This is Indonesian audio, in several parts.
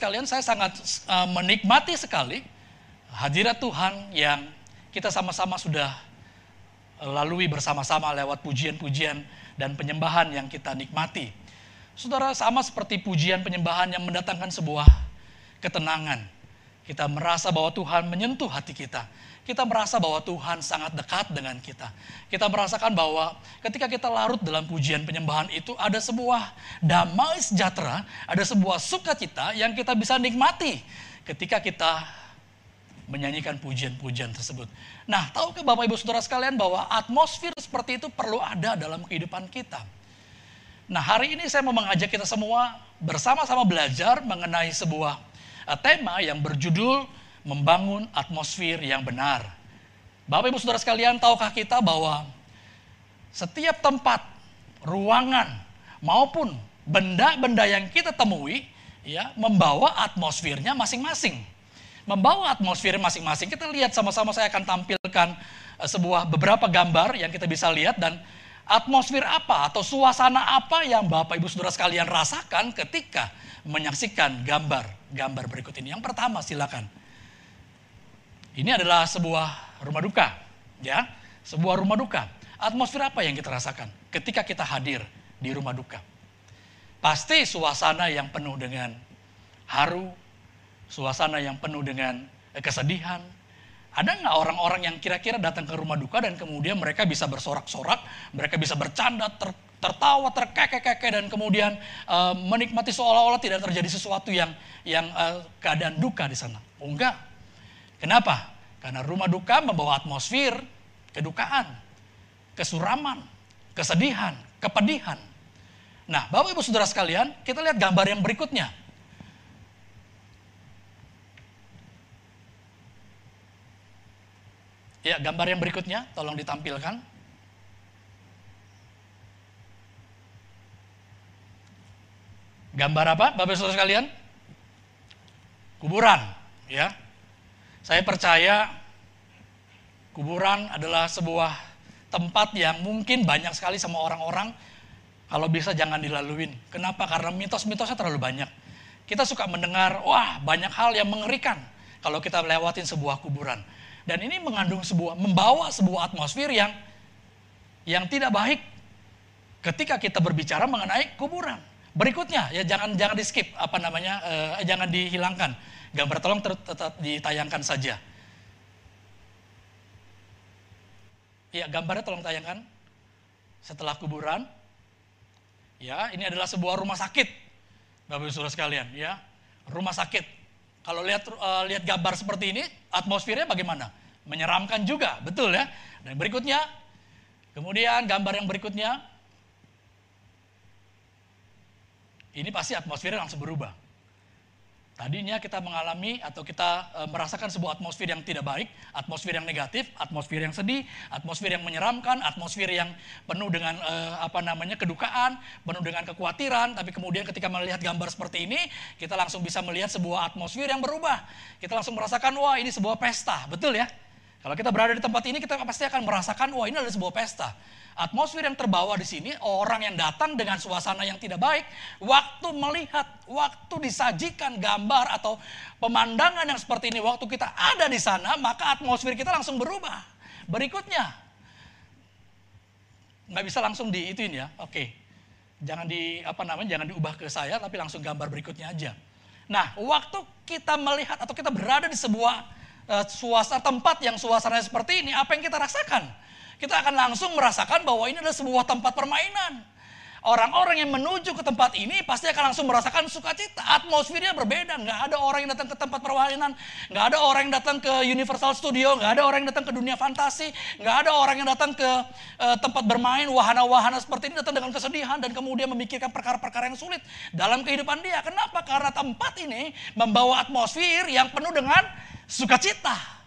sekalian, saya sangat uh, menikmati sekali hadirat Tuhan yang kita sama-sama sudah lalui bersama-sama lewat pujian-pujian dan penyembahan yang kita nikmati. Saudara, sama seperti pujian penyembahan yang mendatangkan sebuah ketenangan. Kita merasa bahwa Tuhan menyentuh hati kita kita merasa bahwa Tuhan sangat dekat dengan kita. Kita merasakan bahwa ketika kita larut dalam pujian penyembahan itu ada sebuah damai sejahtera, ada sebuah sukacita yang kita bisa nikmati ketika kita menyanyikan pujian-pujian tersebut. Nah, tahukah Bapak Ibu Saudara sekalian bahwa atmosfer seperti itu perlu ada dalam kehidupan kita. Nah, hari ini saya mau mengajak kita semua bersama-sama belajar mengenai sebuah eh, tema yang berjudul membangun atmosfer yang benar. Bapak Ibu Saudara sekalian, tahukah kita bahwa setiap tempat, ruangan maupun benda-benda yang kita temui ya membawa atmosfernya masing-masing. Membawa atmosfer masing-masing. Kita lihat sama-sama saya akan tampilkan eh, sebuah beberapa gambar yang kita bisa lihat dan atmosfer apa atau suasana apa yang Bapak Ibu Saudara sekalian rasakan ketika menyaksikan gambar-gambar berikut ini. Yang pertama silakan. Ini adalah sebuah rumah duka, ya, sebuah rumah duka. Atmosfer apa yang kita rasakan ketika kita hadir di rumah duka? Pasti suasana yang penuh dengan haru, suasana yang penuh dengan kesedihan. Ada nggak orang-orang yang kira-kira datang ke rumah duka dan kemudian mereka bisa bersorak-sorak, mereka bisa bercanda, ter, tertawa, terkeke-keke dan kemudian uh, menikmati seolah-olah tidak terjadi sesuatu yang yang uh, keadaan duka di sana. Oh, enggak. Kenapa? Karena rumah duka membawa atmosfer kedukaan, kesuraman, kesedihan, kepedihan. Nah, Bapak Ibu Saudara sekalian, kita lihat gambar yang berikutnya. Ya, gambar yang berikutnya tolong ditampilkan. Gambar apa, Bapak Ibu Saudara sekalian? Kuburan, ya. Saya percaya kuburan adalah sebuah tempat yang mungkin banyak sekali sama orang-orang kalau bisa jangan dilaluin. Kenapa? Karena mitos-mitosnya terlalu banyak. Kita suka mendengar, wah banyak hal yang mengerikan kalau kita lewatin sebuah kuburan. Dan ini mengandung sebuah, membawa sebuah atmosfer yang yang tidak baik ketika kita berbicara mengenai kuburan. Berikutnya ya jangan jangan di skip apa namanya eh, jangan dihilangkan Gambar tolong tetap ditayangkan saja. Ya, gambarnya tolong tayangkan. Setelah kuburan, ya ini adalah sebuah rumah sakit, Bapak Ibu Saudara sekalian, ya rumah sakit. Kalau lihat uh, lihat gambar seperti ini, atmosfernya bagaimana? Menyeramkan juga, betul ya. Dan berikutnya, kemudian gambar yang berikutnya, ini pasti atmosfernya langsung berubah. Tadinya kita mengalami atau kita e, merasakan sebuah atmosfer yang tidak baik, atmosfer yang negatif, atmosfer yang sedih, atmosfer yang menyeramkan, atmosfer yang penuh dengan e, apa namanya kedukaan, penuh dengan kekhawatiran. Tapi kemudian ketika melihat gambar seperti ini, kita langsung bisa melihat sebuah atmosfer yang berubah. Kita langsung merasakan wah ini sebuah pesta, betul ya? Kalau kita berada di tempat ini, kita pasti akan merasakan wah ini adalah sebuah pesta atmosfer yang terbawa di sini, orang yang datang dengan suasana yang tidak baik, waktu melihat, waktu disajikan gambar atau pemandangan yang seperti ini, waktu kita ada di sana, maka atmosfer kita langsung berubah. Berikutnya, nggak bisa langsung di ituin ya, oke. Jangan di apa namanya, jangan diubah ke saya, tapi langsung gambar berikutnya aja. Nah, waktu kita melihat atau kita berada di sebuah suasana tempat yang suasananya seperti ini, apa yang kita rasakan? kita akan langsung merasakan bahwa ini adalah sebuah tempat permainan. Orang-orang yang menuju ke tempat ini pasti akan langsung merasakan sukacita. Atmosfernya berbeda. Nggak ada orang yang datang ke tempat permainan. Nggak ada orang yang datang ke Universal Studio. Nggak ada orang yang datang ke dunia fantasi. Nggak ada orang yang datang ke uh, tempat bermain, wahana-wahana seperti ini datang dengan kesedihan dan kemudian memikirkan perkara-perkara yang sulit dalam kehidupan dia. Kenapa? Karena tempat ini membawa atmosfer yang penuh dengan sukacita.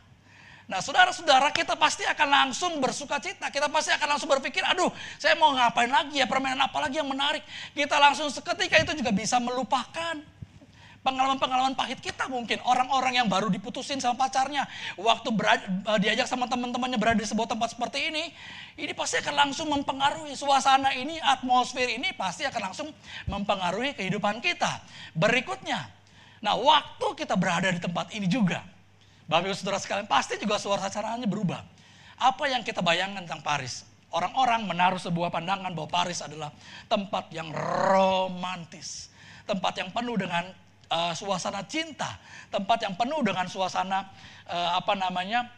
Nah saudara-saudara kita pasti akan langsung bersuka cita. Kita pasti akan langsung berpikir, aduh saya mau ngapain lagi ya, permainan apa lagi yang menarik. Kita langsung seketika itu juga bisa melupakan pengalaman-pengalaman pahit kita mungkin. Orang-orang yang baru diputusin sama pacarnya. Waktu berada, eh, diajak sama teman-temannya berada di sebuah tempat seperti ini. Ini pasti akan langsung mempengaruhi suasana ini, atmosfer ini pasti akan langsung mempengaruhi kehidupan kita. Berikutnya, Nah, waktu kita berada di tempat ini juga, Bapak Ibu Saudara sekalian, pasti juga suara sasarannya berubah. Apa yang kita bayangkan tentang Paris? Orang-orang menaruh sebuah pandangan bahwa Paris adalah tempat yang romantis. Tempat yang penuh dengan uh, suasana cinta. Tempat yang penuh dengan suasana uh, apa namanya,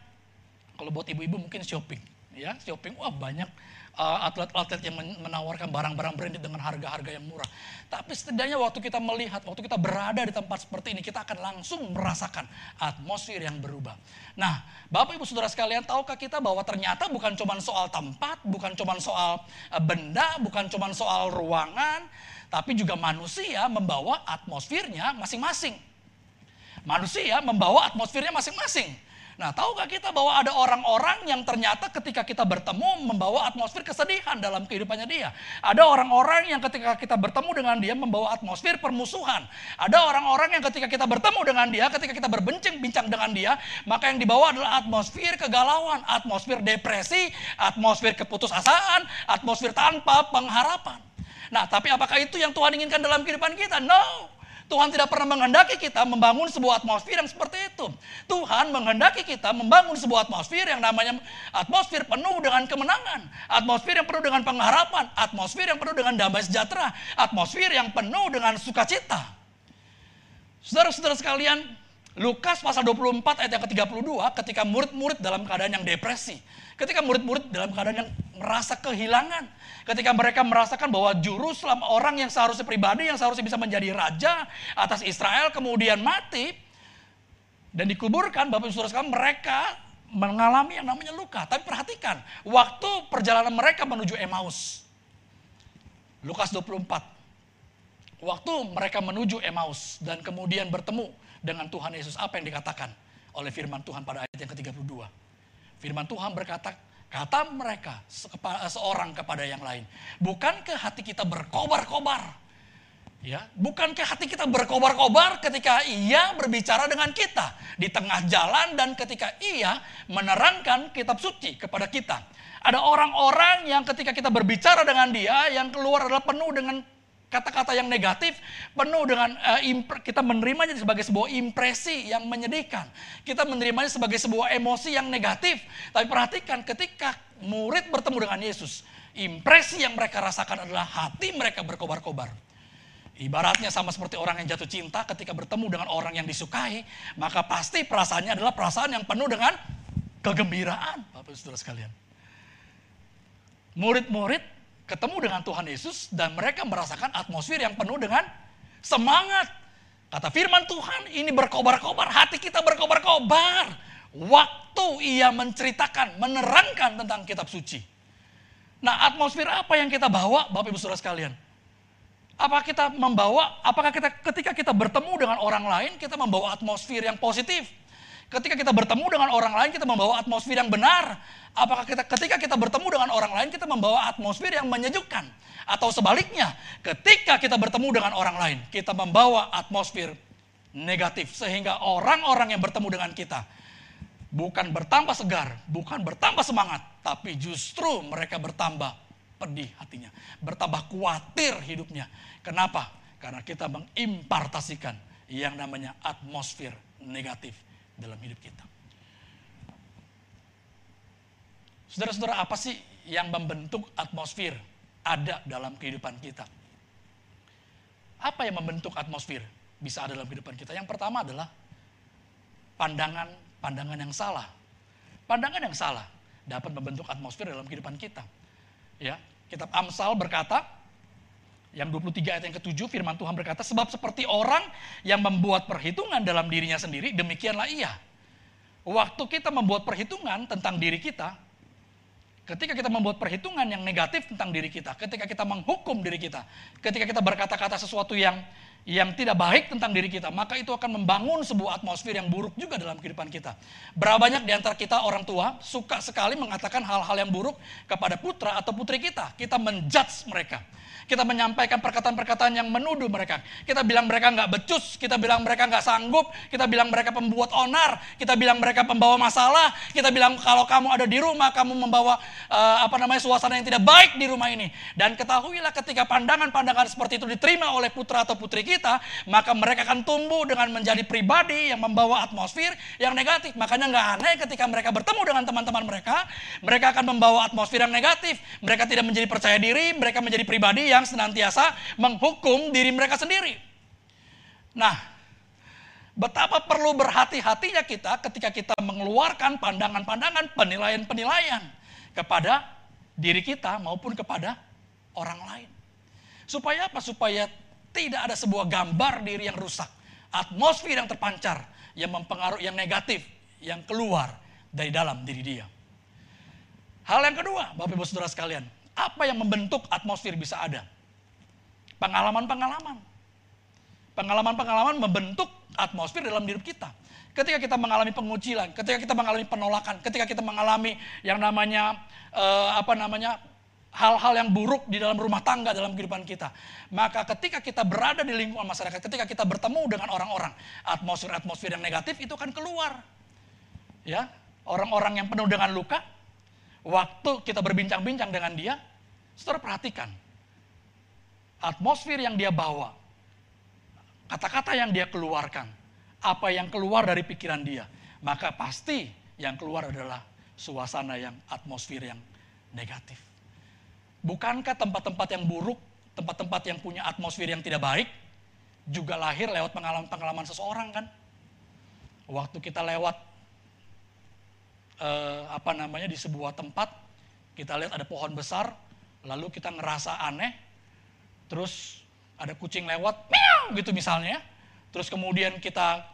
kalau buat ibu-ibu mungkin shopping. ya Shopping, wah banyak atlet-atlet yang menawarkan barang-barang branded dengan harga-harga yang murah. Tapi setidaknya waktu kita melihat, waktu kita berada di tempat seperti ini, kita akan langsung merasakan atmosfer yang berubah. Nah, Bapak Ibu Saudara sekalian, tahukah kita bahwa ternyata bukan cuma soal tempat, bukan cuma soal eh, benda, bukan cuma soal ruangan, tapi juga manusia membawa atmosfernya masing-masing. Manusia membawa atmosfernya masing-masing. Nah, tahukah kita bahwa ada orang-orang yang ternyata ketika kita bertemu membawa atmosfer kesedihan dalam kehidupannya dia. Ada orang-orang yang ketika kita bertemu dengan dia membawa atmosfer permusuhan. Ada orang-orang yang ketika kita bertemu dengan dia, ketika kita berbincang-bincang dengan dia, maka yang dibawa adalah atmosfer kegalauan, atmosfer depresi, atmosfer keputusasaan, atmosfer tanpa pengharapan. Nah, tapi apakah itu yang Tuhan inginkan dalam kehidupan kita? No. Tuhan tidak pernah menghendaki kita membangun sebuah atmosfer yang seperti itu. Tuhan menghendaki kita membangun sebuah atmosfer yang namanya atmosfer penuh dengan kemenangan, atmosfer yang penuh dengan pengharapan, atmosfer yang penuh dengan damai sejahtera, atmosfer yang penuh dengan sukacita. Saudara-saudara sekalian, Lukas pasal 24 ayat yang ke-32 ketika murid-murid dalam keadaan yang depresi. Ketika murid-murid dalam keadaan yang merasa kehilangan. Ketika mereka merasakan bahwa juru selama orang yang seharusnya pribadi, yang seharusnya bisa menjadi raja atas Israel, kemudian mati. Dan dikuburkan, Bapak Ibu Saudara mereka mengalami yang namanya luka. Tapi perhatikan, waktu perjalanan mereka menuju Emmaus. Lukas 24. Waktu mereka menuju Emmaus dan kemudian bertemu dengan Tuhan Yesus. Apa yang dikatakan oleh firman Tuhan pada ayat yang ke-32. Firman Tuhan berkata, Kata mereka seorang kepada yang lain, bukankah hati kita berkobar-kobar? Ya, bukankah hati kita berkobar-kobar ketika ia berbicara dengan kita di tengah jalan dan ketika ia menerangkan kitab suci kepada kita? Ada orang-orang yang ketika kita berbicara dengan dia yang keluar adalah penuh dengan kata-kata yang negatif penuh dengan uh, kita menerimanya sebagai sebuah impresi yang menyedihkan. Kita menerimanya sebagai sebuah emosi yang negatif. Tapi perhatikan ketika murid bertemu dengan Yesus, impresi yang mereka rasakan adalah hati mereka berkobar-kobar. Ibaratnya sama seperti orang yang jatuh cinta ketika bertemu dengan orang yang disukai, maka pasti perasaannya adalah perasaan yang penuh dengan kegembiraan, Bapak Saudara sekalian. Murid-murid ketemu dengan Tuhan Yesus dan mereka merasakan atmosfer yang penuh dengan semangat. Kata firman Tuhan, ini berkobar-kobar, hati kita berkobar-kobar. Waktu ia menceritakan, menerangkan tentang kitab suci. Nah atmosfer apa yang kita bawa Bapak Ibu Saudara sekalian? Apa kita membawa, apakah kita ketika kita bertemu dengan orang lain, kita membawa atmosfer yang positif? Ketika kita bertemu dengan orang lain, kita membawa atmosfer yang benar. Apakah kita ketika kita bertemu dengan orang lain, kita membawa atmosfer yang menyejukkan? Atau sebaliknya, ketika kita bertemu dengan orang lain, kita membawa atmosfer negatif. Sehingga orang-orang yang bertemu dengan kita, bukan bertambah segar, bukan bertambah semangat, tapi justru mereka bertambah pedih hatinya. Bertambah khawatir hidupnya. Kenapa? Karena kita mengimpartasikan yang namanya atmosfer negatif dalam hidup kita. Saudara-saudara, apa sih yang membentuk atmosfer ada dalam kehidupan kita? Apa yang membentuk atmosfer bisa ada dalam kehidupan kita? Yang pertama adalah pandangan-pandangan yang salah. Pandangan yang salah dapat membentuk atmosfer dalam kehidupan kita. Ya, kitab Amsal berkata, yang 23 ayat yang ketujuh firman Tuhan berkata, sebab seperti orang yang membuat perhitungan dalam dirinya sendiri, demikianlah ia. Waktu kita membuat perhitungan tentang diri kita, ketika kita membuat perhitungan yang negatif tentang diri kita, ketika kita menghukum diri kita, ketika kita berkata-kata sesuatu yang yang tidak baik tentang diri kita, maka itu akan membangun sebuah atmosfer yang buruk juga dalam kehidupan kita. Berapa banyak di antara kita orang tua suka sekali mengatakan hal-hal yang buruk kepada putra atau putri kita. Kita menjudge mereka. Kita menyampaikan perkataan-perkataan yang menuduh mereka. Kita bilang mereka nggak becus, kita bilang mereka nggak sanggup, kita bilang mereka pembuat onar, kita bilang mereka pembawa masalah, kita bilang kalau kamu ada di rumah, kamu membawa uh, apa namanya suasana yang tidak baik di rumah ini. Dan ketahuilah ketika pandangan-pandangan seperti itu diterima oleh putra atau putri kita, kita, maka mereka akan tumbuh dengan menjadi pribadi yang membawa atmosfer yang negatif. Makanya nggak aneh ketika mereka bertemu dengan teman-teman mereka, mereka akan membawa atmosfer yang negatif. Mereka tidak menjadi percaya diri, mereka menjadi pribadi yang senantiasa menghukum diri mereka sendiri. Nah, betapa perlu berhati-hatinya kita ketika kita mengeluarkan pandangan-pandangan, penilaian-penilaian kepada diri kita maupun kepada orang lain. Supaya apa? Supaya tidak ada sebuah gambar diri yang rusak. Atmosfer yang terpancar, yang mempengaruhi, yang negatif, yang keluar dari dalam diri dia. Hal yang kedua, Bapak Ibu Saudara sekalian, apa yang membentuk atmosfer bisa ada? Pengalaman-pengalaman. Pengalaman-pengalaman membentuk atmosfer dalam diri kita. Ketika kita mengalami pengucilan, ketika kita mengalami penolakan, ketika kita mengalami yang namanya uh, apa namanya hal-hal yang buruk di dalam rumah tangga dalam kehidupan kita. Maka ketika kita berada di lingkungan masyarakat, ketika kita bertemu dengan orang-orang, atmosfer-atmosfer yang negatif itu akan keluar. Ya, orang-orang yang penuh dengan luka, waktu kita berbincang-bincang dengan dia, saudara perhatikan. Atmosfer yang dia bawa, kata-kata yang dia keluarkan, apa yang keluar dari pikiran dia, maka pasti yang keluar adalah suasana yang atmosfer yang negatif. Bukankah tempat-tempat yang buruk, tempat-tempat yang punya atmosfer yang tidak baik, juga lahir lewat pengalaman-pengalaman seseorang kan? Waktu kita lewat eh, apa namanya di sebuah tempat, kita lihat ada pohon besar, lalu kita ngerasa aneh, terus ada kucing lewat, meow gitu misalnya, terus kemudian kita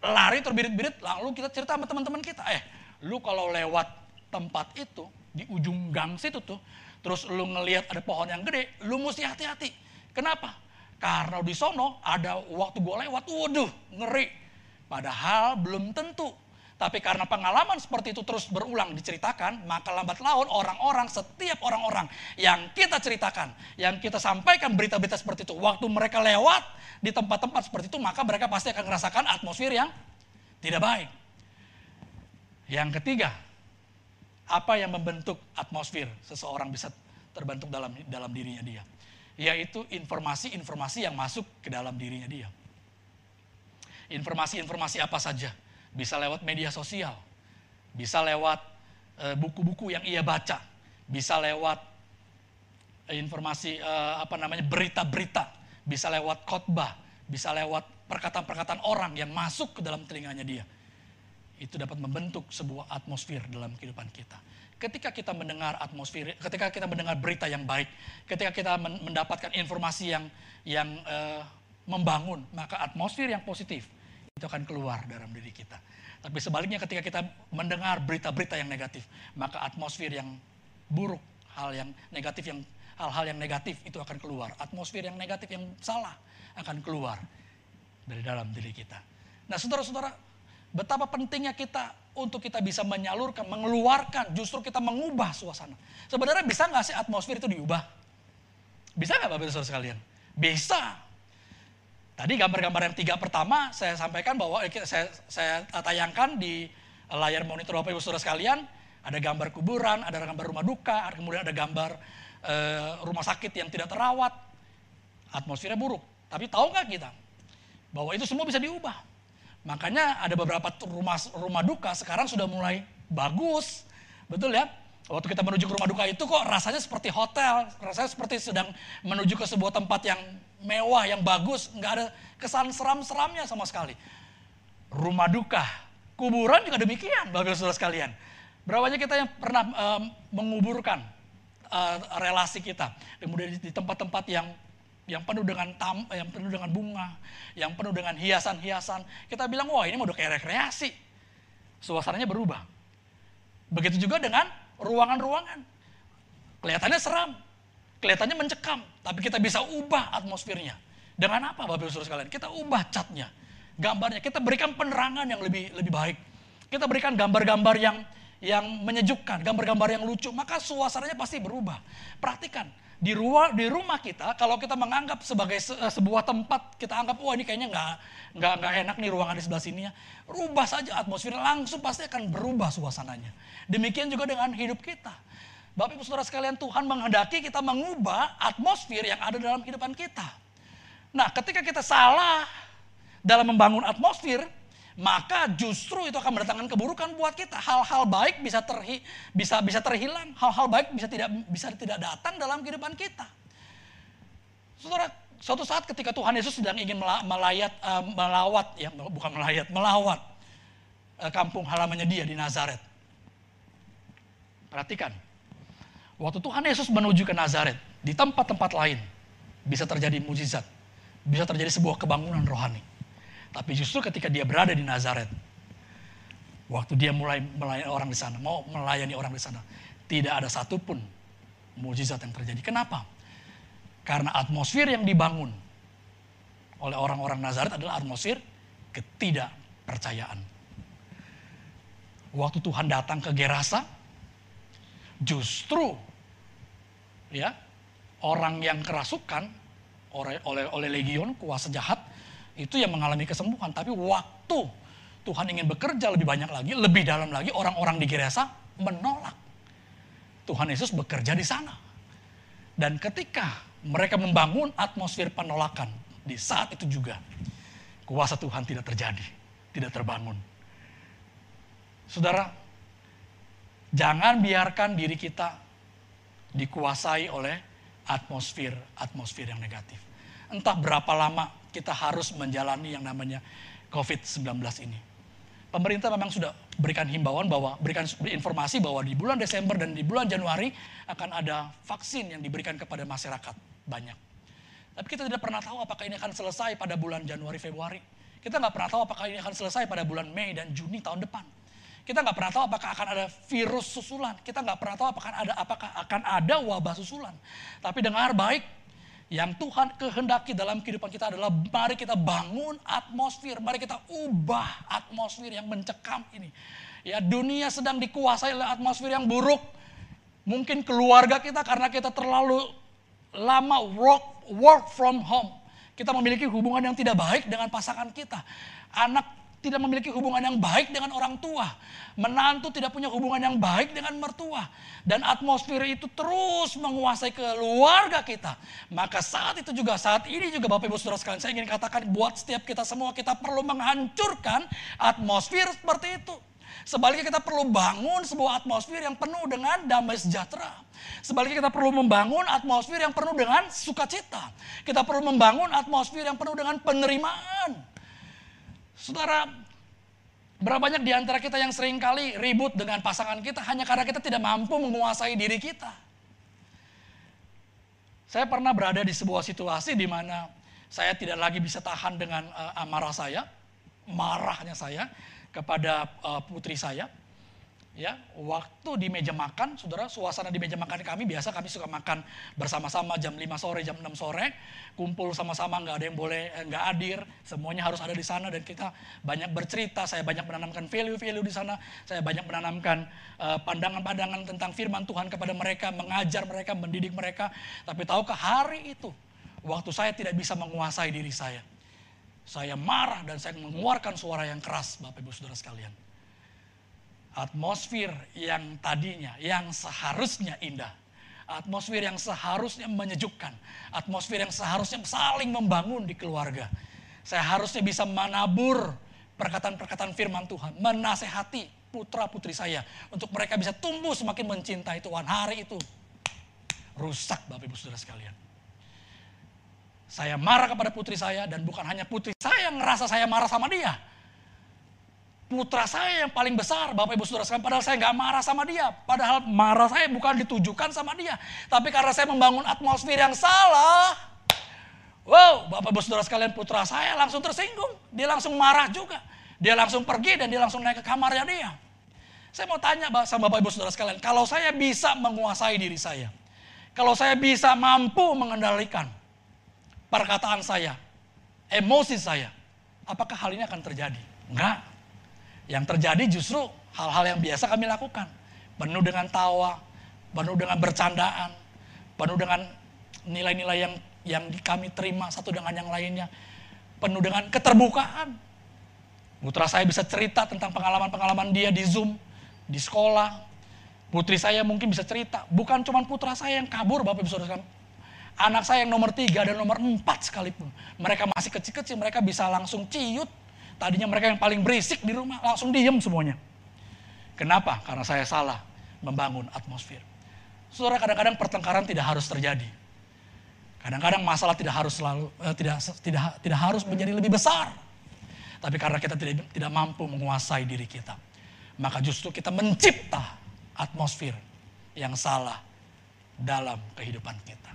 lari terbirit-birit, lalu kita cerita sama teman-teman kita, eh, lu kalau lewat tempat itu di ujung gang situ tuh, terus lu ngelihat ada pohon yang gede, lu mesti hati-hati. Kenapa? Karena di sono ada waktu gue lewat, waduh ngeri. Padahal belum tentu. Tapi karena pengalaman seperti itu terus berulang diceritakan, maka lambat laun orang-orang, setiap orang-orang yang kita ceritakan, yang kita sampaikan berita-berita seperti itu, waktu mereka lewat di tempat-tempat seperti itu, maka mereka pasti akan merasakan atmosfer yang tidak baik. Yang ketiga, apa yang membentuk atmosfer seseorang bisa terbentuk dalam dalam dirinya dia? Yaitu informasi-informasi yang masuk ke dalam dirinya dia. Informasi-informasi apa saja? Bisa lewat media sosial, bisa lewat eh, buku-buku yang ia baca, bisa lewat eh, informasi uh, apa namanya berita-berita, bisa lewat khotbah, bisa lewat perkataan-perkataan orang yang masuk ke dalam telinganya dia itu dapat membentuk sebuah atmosfer dalam kehidupan kita. Ketika kita mendengar atmosfer, ketika kita mendengar berita yang baik, ketika kita mendapatkan informasi yang yang uh, membangun, maka atmosfer yang positif itu akan keluar dalam diri kita. Tapi sebaliknya ketika kita mendengar berita-berita yang negatif, maka atmosfer yang buruk, hal yang negatif yang hal-hal yang negatif itu akan keluar. Atmosfer yang negatif yang salah akan keluar dari dalam diri kita. Nah, saudara-saudara, Betapa pentingnya kita untuk kita bisa menyalurkan, mengeluarkan, justru kita mengubah suasana. Sebenarnya bisa nggak sih atmosfer itu diubah? Bisa nggak Bapak Saudara sekalian? Bisa. Tadi gambar-gambar yang tiga pertama saya sampaikan bahwa eh, saya, saya tayangkan di layar monitor Bapak Ibu Saudara sekalian. Ada gambar kuburan, ada gambar rumah duka, kemudian ada gambar e, rumah sakit yang tidak terawat. Atmosfernya buruk. Tapi tahu nggak kita bahwa itu semua bisa diubah? Makanya ada beberapa rumah rumah duka sekarang sudah mulai bagus. Betul ya? Waktu kita menuju ke rumah duka itu kok rasanya seperti hotel, rasanya seperti sedang menuju ke sebuah tempat yang mewah, yang bagus, nggak ada kesan seram-seramnya sama sekali. Rumah duka, kuburan juga demikian, Bapak Saudara sekalian. Berapa banyak kita yang pernah um, menguburkan uh, relasi kita, kemudian di tempat-tempat yang yang penuh dengan tam, yang penuh dengan bunga, yang penuh dengan hiasan-hiasan. Kita bilang, wah ini mau kayak rekreasi. Suasananya berubah. Begitu juga dengan ruangan-ruangan. Kelihatannya seram, kelihatannya mencekam, tapi kita bisa ubah atmosfernya. Dengan apa Bapak Ibu sekalian? Kita ubah catnya, gambarnya, kita berikan penerangan yang lebih lebih baik. Kita berikan gambar-gambar yang yang menyejukkan, gambar-gambar yang lucu, maka suasananya pasti berubah. Perhatikan, di rumah di rumah kita kalau kita menganggap sebagai se, eh, sebuah tempat kita anggap wah ini kayaknya nggak nggak nggak enak nih ruangan di sebelah sini ya. Rubah saja atmosfer langsung pasti akan berubah suasananya. Demikian juga dengan hidup kita. Bapak Ibu Saudara sekalian Tuhan menghendaki kita mengubah atmosfer yang ada dalam kehidupan kita. Nah, ketika kita salah dalam membangun atmosfer, maka justru itu akan mendatangkan keburukan buat kita. Hal-hal baik bisa terhi, bisa bisa terhilang, hal-hal baik bisa tidak bisa tidak datang dalam kehidupan kita. Saudara, suatu saat ketika Tuhan Yesus sedang ingin melayat, uh, melawat, ya bukan melayat, melawat uh, kampung halamannya dia di Nazaret. Perhatikan, waktu Tuhan Yesus menuju ke Nazaret, di tempat-tempat lain bisa terjadi mujizat, bisa terjadi sebuah kebangunan rohani. Tapi justru ketika dia berada di Nazaret, waktu dia mulai melayani orang di sana, mau melayani orang di sana, tidak ada satupun mujizat yang terjadi. Kenapa? Karena atmosfer yang dibangun oleh orang-orang Nazaret adalah atmosfer ketidakpercayaan. Waktu Tuhan datang ke Gerasa, justru ya orang yang kerasukan oleh oleh, oleh legion kuasa jahat itu yang mengalami kesembuhan. Tapi waktu Tuhan ingin bekerja lebih banyak lagi, lebih dalam lagi, orang-orang di Gerasa menolak. Tuhan Yesus bekerja di sana. Dan ketika mereka membangun atmosfer penolakan, di saat itu juga kuasa Tuhan tidak terjadi, tidak terbangun. Saudara, jangan biarkan diri kita dikuasai oleh atmosfer-atmosfer yang negatif. Entah berapa lama kita harus menjalani yang namanya COVID-19 ini. Pemerintah memang sudah berikan himbauan bahwa berikan informasi bahwa di bulan Desember dan di bulan Januari akan ada vaksin yang diberikan kepada masyarakat banyak. Tapi kita tidak pernah tahu apakah ini akan selesai pada bulan Januari Februari. Kita nggak pernah tahu apakah ini akan selesai pada bulan Mei dan Juni tahun depan. Kita nggak pernah tahu apakah akan ada virus susulan. Kita nggak pernah tahu apakah ada apakah akan ada wabah susulan. Tapi dengar baik, yang Tuhan kehendaki dalam kehidupan kita adalah mari kita bangun atmosfer, mari kita ubah atmosfer yang mencekam ini. Ya dunia sedang dikuasai oleh atmosfer yang buruk. Mungkin keluarga kita karena kita terlalu lama work work from home. Kita memiliki hubungan yang tidak baik dengan pasangan kita. Anak tidak memiliki hubungan yang baik dengan orang tua. Menantu tidak punya hubungan yang baik dengan mertua. Dan atmosfer itu terus menguasai keluarga kita. Maka saat itu juga, saat ini juga Bapak Ibu Saudara sekalian, saya ingin katakan buat setiap kita semua, kita perlu menghancurkan atmosfer seperti itu. Sebaliknya kita perlu bangun sebuah atmosfer yang penuh dengan damai sejahtera. Sebaliknya kita perlu membangun atmosfer yang penuh dengan sukacita. Kita perlu membangun atmosfer yang penuh dengan penerimaan. Saudara, berapa banyak di antara kita yang sering kali ribut dengan pasangan kita hanya karena kita tidak mampu menguasai diri kita. Saya pernah berada di sebuah situasi di mana saya tidak lagi bisa tahan dengan uh, amarah saya, marahnya saya kepada uh, putri saya ya waktu di meja makan saudara suasana di meja makan kami biasa kami suka makan bersama-sama jam 5 sore jam 6 sore kumpul sama-sama nggak ada yang boleh eh, nggak hadir semuanya harus ada di sana dan kita banyak bercerita saya banyak menanamkan value-value di sana saya banyak menanamkan pandangan pandangan-pandangan tentang firman Tuhan kepada mereka mengajar mereka mendidik mereka tapi tahukah hari itu waktu saya tidak bisa menguasai diri saya. Saya marah dan saya mengeluarkan suara yang keras Bapak Ibu Saudara sekalian atmosfer yang tadinya, yang seharusnya indah. Atmosfer yang seharusnya menyejukkan. Atmosfer yang seharusnya saling membangun di keluarga. Saya harusnya bisa menabur perkataan-perkataan firman Tuhan. Menasehati putra putri saya. Untuk mereka bisa tumbuh semakin mencintai Tuhan. Hari itu rusak Bapak Ibu Saudara sekalian. Saya marah kepada putri saya dan bukan hanya putri saya yang ngerasa saya marah sama dia putra saya yang paling besar, Bapak Ibu Saudara sekalian, padahal saya nggak marah sama dia. Padahal marah saya bukan ditujukan sama dia. Tapi karena saya membangun atmosfer yang salah, wow, Bapak Ibu Saudara sekalian, putra saya langsung tersinggung. Dia langsung marah juga. Dia langsung pergi dan dia langsung naik ke kamarnya dia. Saya mau tanya sama Bapak Ibu Saudara sekalian, kalau saya bisa menguasai diri saya, kalau saya bisa mampu mengendalikan perkataan saya, emosi saya, apakah hal ini akan terjadi? Enggak. Yang terjadi justru hal-hal yang biasa kami lakukan. Penuh dengan tawa, penuh dengan bercandaan, penuh dengan nilai-nilai yang yang kami terima satu dengan yang lainnya. Penuh dengan keterbukaan. Putra saya bisa cerita tentang pengalaman-pengalaman dia di Zoom, di sekolah. Putri saya mungkin bisa cerita. Bukan cuma putra saya yang kabur, Bapak Ibu Saudara. Anak saya yang nomor tiga dan nomor empat sekalipun. Mereka masih kecil-kecil, mereka bisa langsung ciut. Tadinya mereka yang paling berisik di rumah, langsung diem semuanya. Kenapa? Karena saya salah membangun atmosfer. Saudara kadang-kadang pertengkaran tidak harus terjadi. Kadang-kadang masalah tidak harus selalu eh, tidak tidak tidak harus menjadi lebih besar. Tapi karena kita tidak tidak mampu menguasai diri kita, maka justru kita mencipta atmosfer yang salah dalam kehidupan kita.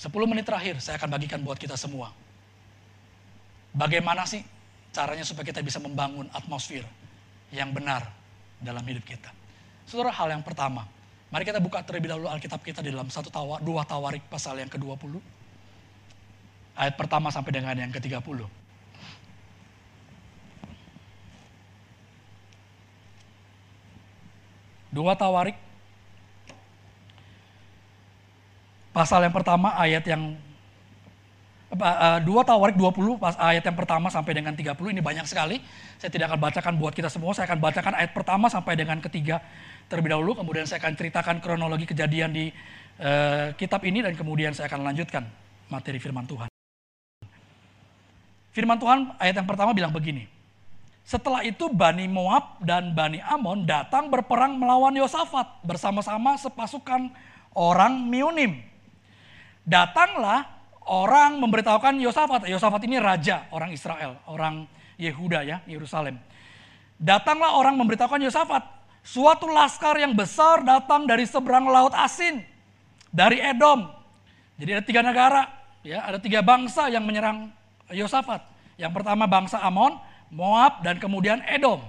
10 menit terakhir saya akan bagikan buat kita semua. Bagaimana sih caranya supaya kita bisa membangun atmosfer yang benar dalam hidup kita. Saudara, hal yang pertama, mari kita buka terlebih dahulu Alkitab kita di dalam satu tawa, dua tawarik pasal yang ke-20. Ayat pertama sampai dengan yang ke-30. Dua tawarik pasal yang pertama ayat yang uh, dua Tawarik 20 pas ayat yang pertama sampai dengan 30 ini banyak sekali. Saya tidak akan bacakan buat kita semua, saya akan bacakan ayat pertama sampai dengan ketiga terlebih dahulu, kemudian saya akan ceritakan kronologi kejadian di uh, kitab ini dan kemudian saya akan lanjutkan materi firman Tuhan. Firman Tuhan ayat yang pertama bilang begini. Setelah itu Bani Moab dan Bani Amon datang berperang melawan Yosafat bersama-sama sepasukan orang Miunim datanglah orang memberitahukan Yosafat. Yosafat ini raja orang Israel, orang Yehuda ya, Yerusalem. Datanglah orang memberitahukan Yosafat, suatu laskar yang besar datang dari seberang laut asin, dari Edom. Jadi ada tiga negara, ya, ada tiga bangsa yang menyerang Yosafat. Yang pertama bangsa Amon, Moab, dan kemudian Edom.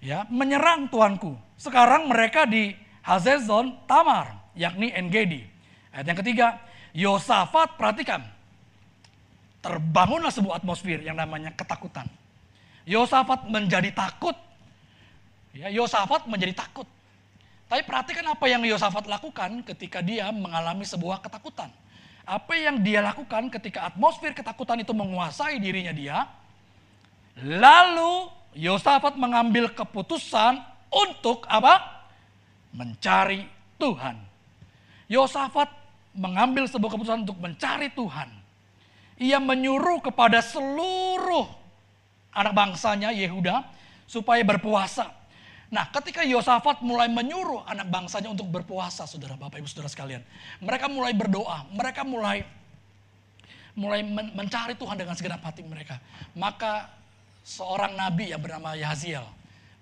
Ya, menyerang tuanku. Sekarang mereka di Hazezon Tamar, yakni Engedi. Ayat yang ketiga, Yosafat perhatikan. Terbangunlah sebuah atmosfer yang namanya ketakutan. Yosafat menjadi takut. Ya, Yosafat menjadi takut. Tapi perhatikan apa yang Yosafat lakukan ketika dia mengalami sebuah ketakutan. Apa yang dia lakukan ketika atmosfer ketakutan itu menguasai dirinya dia. Lalu Yosafat mengambil keputusan untuk apa? Mencari Tuhan. Yosafat mengambil sebuah keputusan untuk mencari Tuhan. Ia menyuruh kepada seluruh anak bangsanya Yehuda supaya berpuasa. Nah, ketika Yosafat mulai menyuruh anak bangsanya untuk berpuasa, saudara Bapak Ibu Saudara sekalian, mereka mulai berdoa, mereka mulai mulai mencari Tuhan dengan segenap hati mereka. Maka seorang nabi yang bernama Yahaziel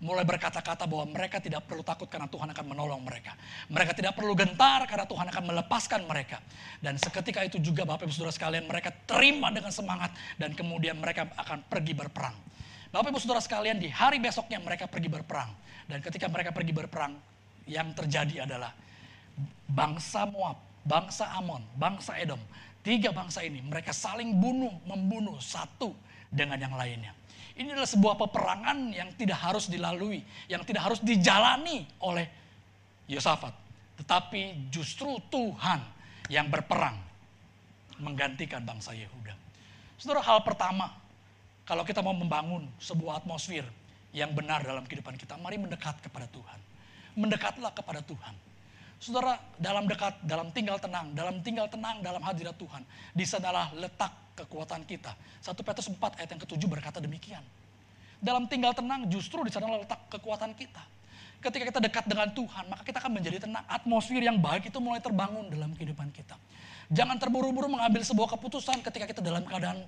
mulai berkata-kata bahwa mereka tidak perlu takut karena Tuhan akan menolong mereka. Mereka tidak perlu gentar karena Tuhan akan melepaskan mereka. Dan seketika itu juga Bapak Ibu Saudara sekalian mereka terima dengan semangat dan kemudian mereka akan pergi berperang. Bapak Ibu Saudara sekalian di hari besoknya mereka pergi berperang. Dan ketika mereka pergi berperang yang terjadi adalah bangsa Moab, bangsa Amon, bangsa Edom. Tiga bangsa ini mereka saling bunuh, membunuh satu dengan yang lainnya. Ini adalah sebuah peperangan yang tidak harus dilalui, yang tidak harus dijalani oleh Yosafat. Tetapi justru Tuhan yang berperang menggantikan bangsa Yehuda. Saudara, hal pertama, kalau kita mau membangun sebuah atmosfer yang benar dalam kehidupan kita, mari mendekat kepada Tuhan. Mendekatlah kepada Tuhan. Saudara, dalam dekat, dalam tinggal tenang, dalam tinggal tenang dalam hadirat Tuhan, di sanalah letak kekuatan kita. 1 Petrus 4 ayat yang ketujuh berkata demikian. Dalam tinggal tenang justru di sana letak kekuatan kita. Ketika kita dekat dengan Tuhan, maka kita akan menjadi tenang. Atmosfer yang baik itu mulai terbangun dalam kehidupan kita. Jangan terburu-buru mengambil sebuah keputusan ketika kita dalam keadaan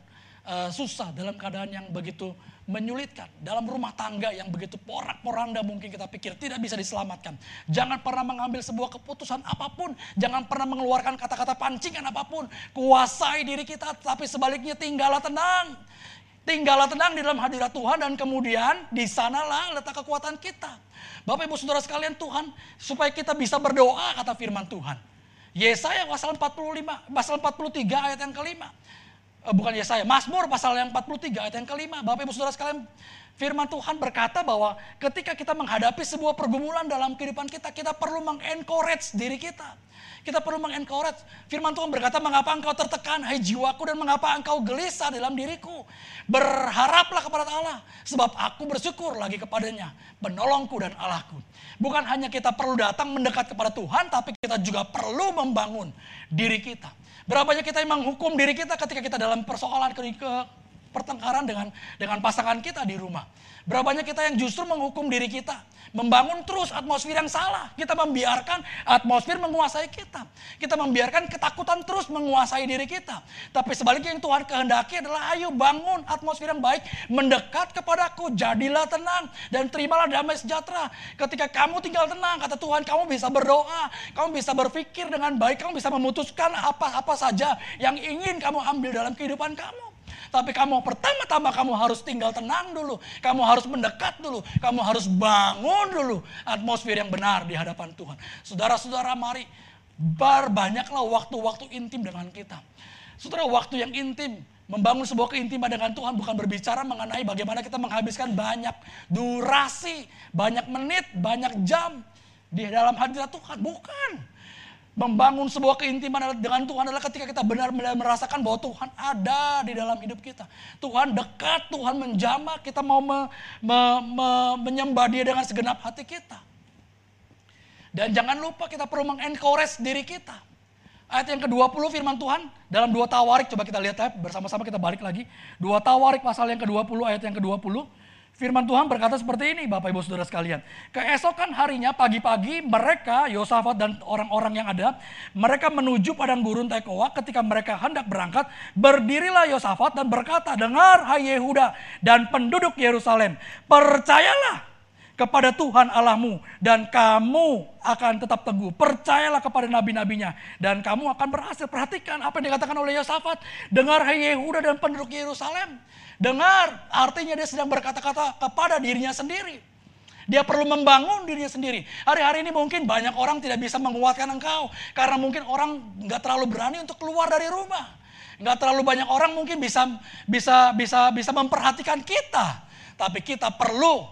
uh, susah, dalam keadaan yang begitu menyulitkan. Dalam rumah tangga yang begitu porak-poranda mungkin kita pikir tidak bisa diselamatkan. Jangan pernah mengambil sebuah keputusan apa pun. Jangan pernah mengeluarkan kata-kata pancingan apa pun. Kuasai diri kita, tapi sebaliknya tinggallah tenang. Tinggallah tenang di dalam hadirat Tuhan dan kemudian di sanalah letak kekuatan kita. Bapak Ibu Saudara sekalian Tuhan supaya kita bisa berdoa kata firman Tuhan. Yesaya pasal 45, pasal 43 ayat yang kelima. Eh, bukan Yesaya, Mazmur pasal yang 43 ayat yang kelima. Bapak Ibu Saudara sekalian, firman Tuhan berkata bahwa ketika kita menghadapi sebuah pergumulan dalam kehidupan kita, kita perlu mengencourage diri kita. Kita perlu mengencourage. Firman Tuhan berkata, mengapa engkau tertekan, hai jiwaku, dan mengapa engkau gelisah dalam diriku. Berharaplah kepada Allah, sebab aku bersyukur lagi kepadanya, penolongku dan Allahku. Bukan hanya kita perlu datang mendekat kepada Tuhan, tapi kita juga perlu membangun diri kita. Berapa banyak kita yang menghukum diri kita ketika kita dalam persoalan ke, ke pertengkaran dengan dengan pasangan kita di rumah. Berapa banyak kita yang justru menghukum diri kita membangun terus atmosfer yang salah. Kita membiarkan atmosfer menguasai kita. Kita membiarkan ketakutan terus menguasai diri kita. Tapi sebaliknya yang Tuhan kehendaki adalah ayo bangun atmosfer yang baik. Mendekat kepadaku, jadilah tenang dan terimalah damai sejahtera. Ketika kamu tinggal tenang, kata Tuhan, kamu bisa berdoa. Kamu bisa berpikir dengan baik. Kamu bisa memutuskan apa-apa saja yang ingin kamu ambil dalam kehidupan kamu. Tapi kamu pertama-tama kamu harus tinggal tenang dulu. Kamu harus mendekat dulu. Kamu harus bangun dulu atmosfer yang benar di hadapan Tuhan. Saudara-saudara mari berbanyaklah waktu-waktu intim dengan kita. Saudara waktu yang intim Membangun sebuah keintiman dengan Tuhan bukan berbicara mengenai bagaimana kita menghabiskan banyak durasi, banyak menit, banyak jam di dalam hadirat Tuhan. Bukan. Membangun sebuah keintiman dengan Tuhan adalah ketika kita benar-benar merasakan bahwa Tuhan ada di dalam hidup kita. Tuhan dekat, Tuhan menjamah, kita mau me, me, me, menyembah dia dengan segenap hati kita. Dan jangan lupa kita perlu mengencourage diri kita. Ayat yang ke-20 firman Tuhan dalam dua tawarik, coba kita lihat ya bersama-sama kita balik lagi. Dua tawarik pasal yang ke-20 ayat yang ke-20. Firman Tuhan berkata seperti ini Bapak Ibu Saudara sekalian. Keesokan harinya pagi-pagi mereka, Yosafat dan orang-orang yang ada, mereka menuju padang gurun Tekoa ketika mereka hendak berangkat. Berdirilah Yosafat dan berkata, dengar hai Yehuda dan penduduk Yerusalem, percayalah kepada Tuhan Allahmu dan kamu akan tetap teguh. Percayalah kepada nabi-nabinya dan kamu akan berhasil. Perhatikan apa yang dikatakan oleh Yosafat. Dengar hai Yehuda dan penduduk Yerusalem. Dengar, artinya dia sedang berkata-kata kepada dirinya sendiri. Dia perlu membangun dirinya sendiri. Hari-hari ini mungkin banyak orang tidak bisa menguatkan engkau. Karena mungkin orang nggak terlalu berani untuk keluar dari rumah. Nggak terlalu banyak orang mungkin bisa bisa bisa bisa memperhatikan kita. Tapi kita perlu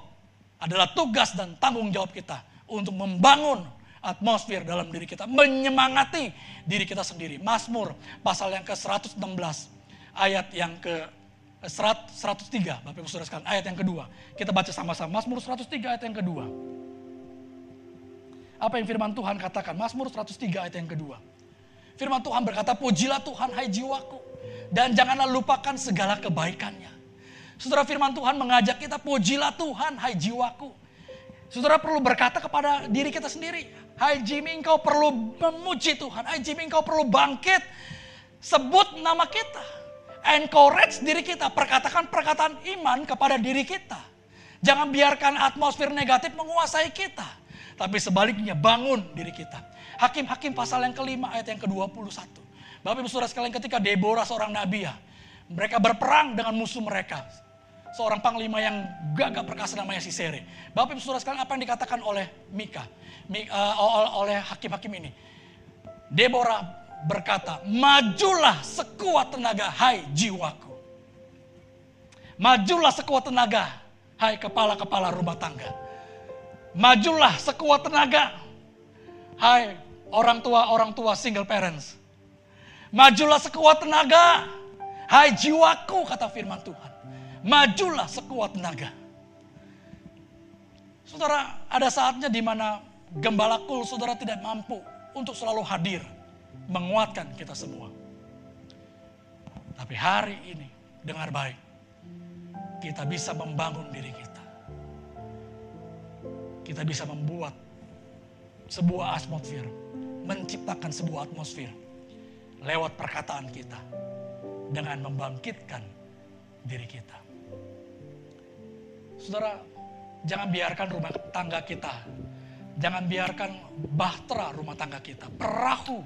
adalah tugas dan tanggung jawab kita untuk membangun atmosfer dalam diri kita, menyemangati diri kita sendiri. Mazmur pasal yang ke-116 ayat yang ke 103, Bapak Ibu Saudara sekalian, ayat yang kedua. Kita baca sama-sama, Mazmur 103 ayat yang kedua. Apa yang firman Tuhan katakan? Mazmur 103 ayat yang kedua. Firman Tuhan berkata, pujilah Tuhan hai jiwaku. Dan janganlah lupakan segala kebaikannya. Saudara firman Tuhan mengajak kita, pujilah Tuhan hai jiwaku. Saudara perlu berkata kepada diri kita sendiri, hai Jimmy engkau perlu memuji Tuhan. Hai Jimmy engkau perlu bangkit. Sebut nama kita encourage diri kita, perkatakan perkataan iman kepada diri kita. Jangan biarkan atmosfer negatif menguasai kita. Tapi sebaliknya bangun diri kita. Hakim-hakim pasal yang kelima ayat yang ke-21. Bapak ibu saudara sekalian ketika Deborah seorang nabi ya. Mereka berperang dengan musuh mereka. Seorang panglima yang gagah perkasa namanya Sisere. Bapak ibu saudara sekalian apa yang dikatakan oleh Mika. Uh, oleh hakim-hakim ini. Deborah berkata, majulah sekuat tenaga hai jiwaku. Majulah sekuat tenaga hai kepala-kepala rumah tangga. Majulah sekuat tenaga hai orang tua-orang tua single parents. Majulah sekuat tenaga hai jiwaku kata firman Tuhan. Majulah sekuat tenaga. Saudara, ada saatnya di mana gembala kul saudara tidak mampu untuk selalu hadir menguatkan kita semua. Tapi hari ini, dengar baik, kita bisa membangun diri kita. Kita bisa membuat sebuah atmosfer, menciptakan sebuah atmosfer lewat perkataan kita dengan membangkitkan diri kita. Saudara, jangan biarkan rumah tangga kita Jangan biarkan bahtera rumah tangga kita, perahu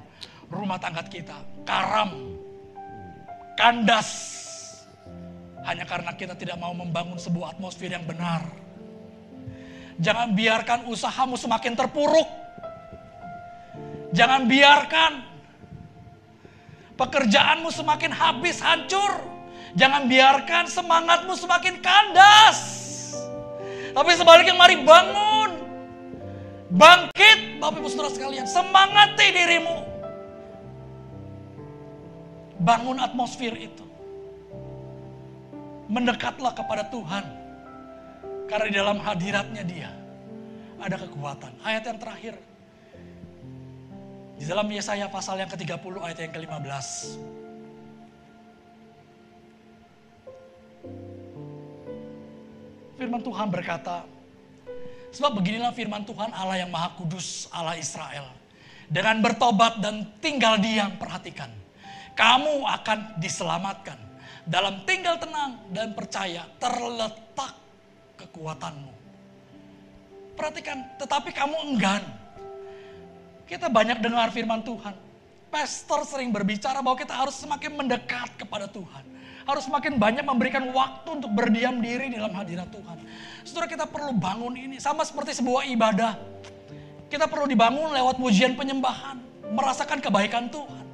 rumah tangga kita, karam, kandas. Hanya karena kita tidak mau membangun sebuah atmosfer yang benar. Jangan biarkan usahamu semakin terpuruk. Jangan biarkan Pekerjaanmu semakin habis, hancur. Jangan biarkan semangatmu semakin kandas. Tapi sebaliknya mari bangun. Bangkit, Bapak Ibu Saudara sekalian. Semangati dirimu. Bangun atmosfer itu. Mendekatlah kepada Tuhan. Karena di dalam hadiratnya dia ada kekuatan. Ayat yang terakhir. Di dalam Yesaya pasal yang ke-30 ayat yang ke-15. Firman Tuhan berkata, sebab beginilah firman Tuhan Allah yang maha kudus, Allah Israel. Dengan bertobat dan tinggal diam, perhatikan. Kamu akan diselamatkan. Dalam tinggal tenang dan percaya terletak kekuatanmu. Perhatikan, tetapi kamu enggan. Kita banyak dengar firman Tuhan. Pastor sering berbicara bahwa kita harus semakin mendekat kepada Tuhan harus semakin banyak memberikan waktu untuk berdiam diri dalam hadirat Tuhan. Saudara kita perlu bangun ini sama seperti sebuah ibadah. Kita perlu dibangun lewat pujian penyembahan, merasakan kebaikan Tuhan.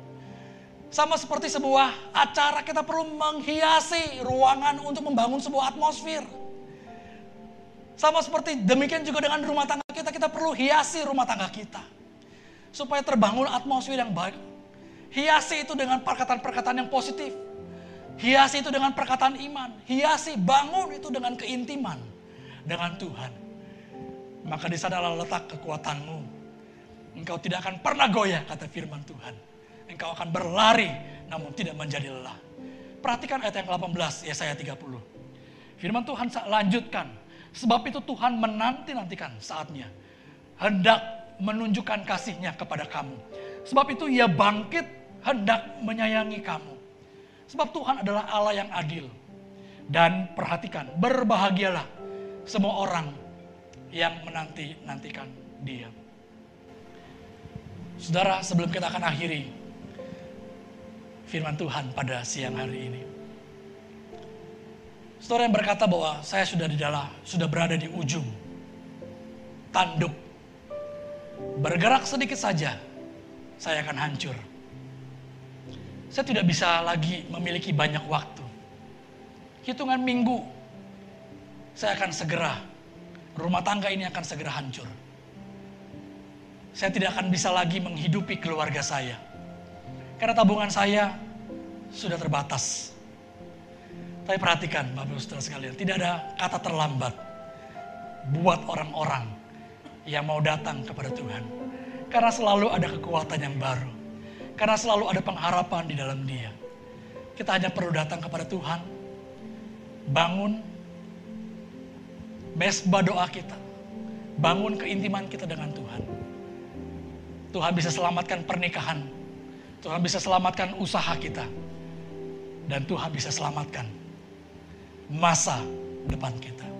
Sama seperti sebuah acara kita perlu menghiasi ruangan untuk membangun sebuah atmosfer. Sama seperti demikian juga dengan rumah tangga kita, kita perlu hiasi rumah tangga kita. Supaya terbangun atmosfer yang baik. Hiasi itu dengan perkataan-perkataan yang positif Hiasi itu dengan perkataan iman. Hiasi, bangun itu dengan keintiman dengan Tuhan. Maka di sana letak kekuatanmu. Engkau tidak akan pernah goyah, kata firman Tuhan. Engkau akan berlari, namun tidak menjadi lelah. Perhatikan ayat yang ke-18, Yesaya 30. Firman Tuhan lanjutkan. Sebab itu Tuhan menanti-nantikan saatnya. Hendak menunjukkan kasihnya kepada kamu. Sebab itu ia bangkit hendak menyayangi kamu. Sebab Tuhan adalah Allah yang adil. Dan perhatikan, berbahagialah semua orang yang menanti-nantikan dia. Saudara, sebelum kita akan akhiri firman Tuhan pada siang hari ini. Saudara yang berkata bahwa saya sudah di dalam, sudah berada di ujung tanduk. Bergerak sedikit saja, saya akan hancur saya tidak bisa lagi memiliki banyak waktu. Hitungan minggu, saya akan segera, rumah tangga ini akan segera hancur. Saya tidak akan bisa lagi menghidupi keluarga saya. Karena tabungan saya sudah terbatas. Tapi perhatikan Bapak Ibu Saudara sekalian, tidak ada kata terlambat buat orang-orang yang mau datang kepada Tuhan. Karena selalu ada kekuatan yang baru karena selalu ada pengharapan di dalam dia. Kita hanya perlu datang kepada Tuhan. Bangun mesbah doa kita. Bangun keintiman kita dengan Tuhan. Tuhan bisa selamatkan pernikahan. Tuhan bisa selamatkan usaha kita. Dan Tuhan bisa selamatkan masa depan kita.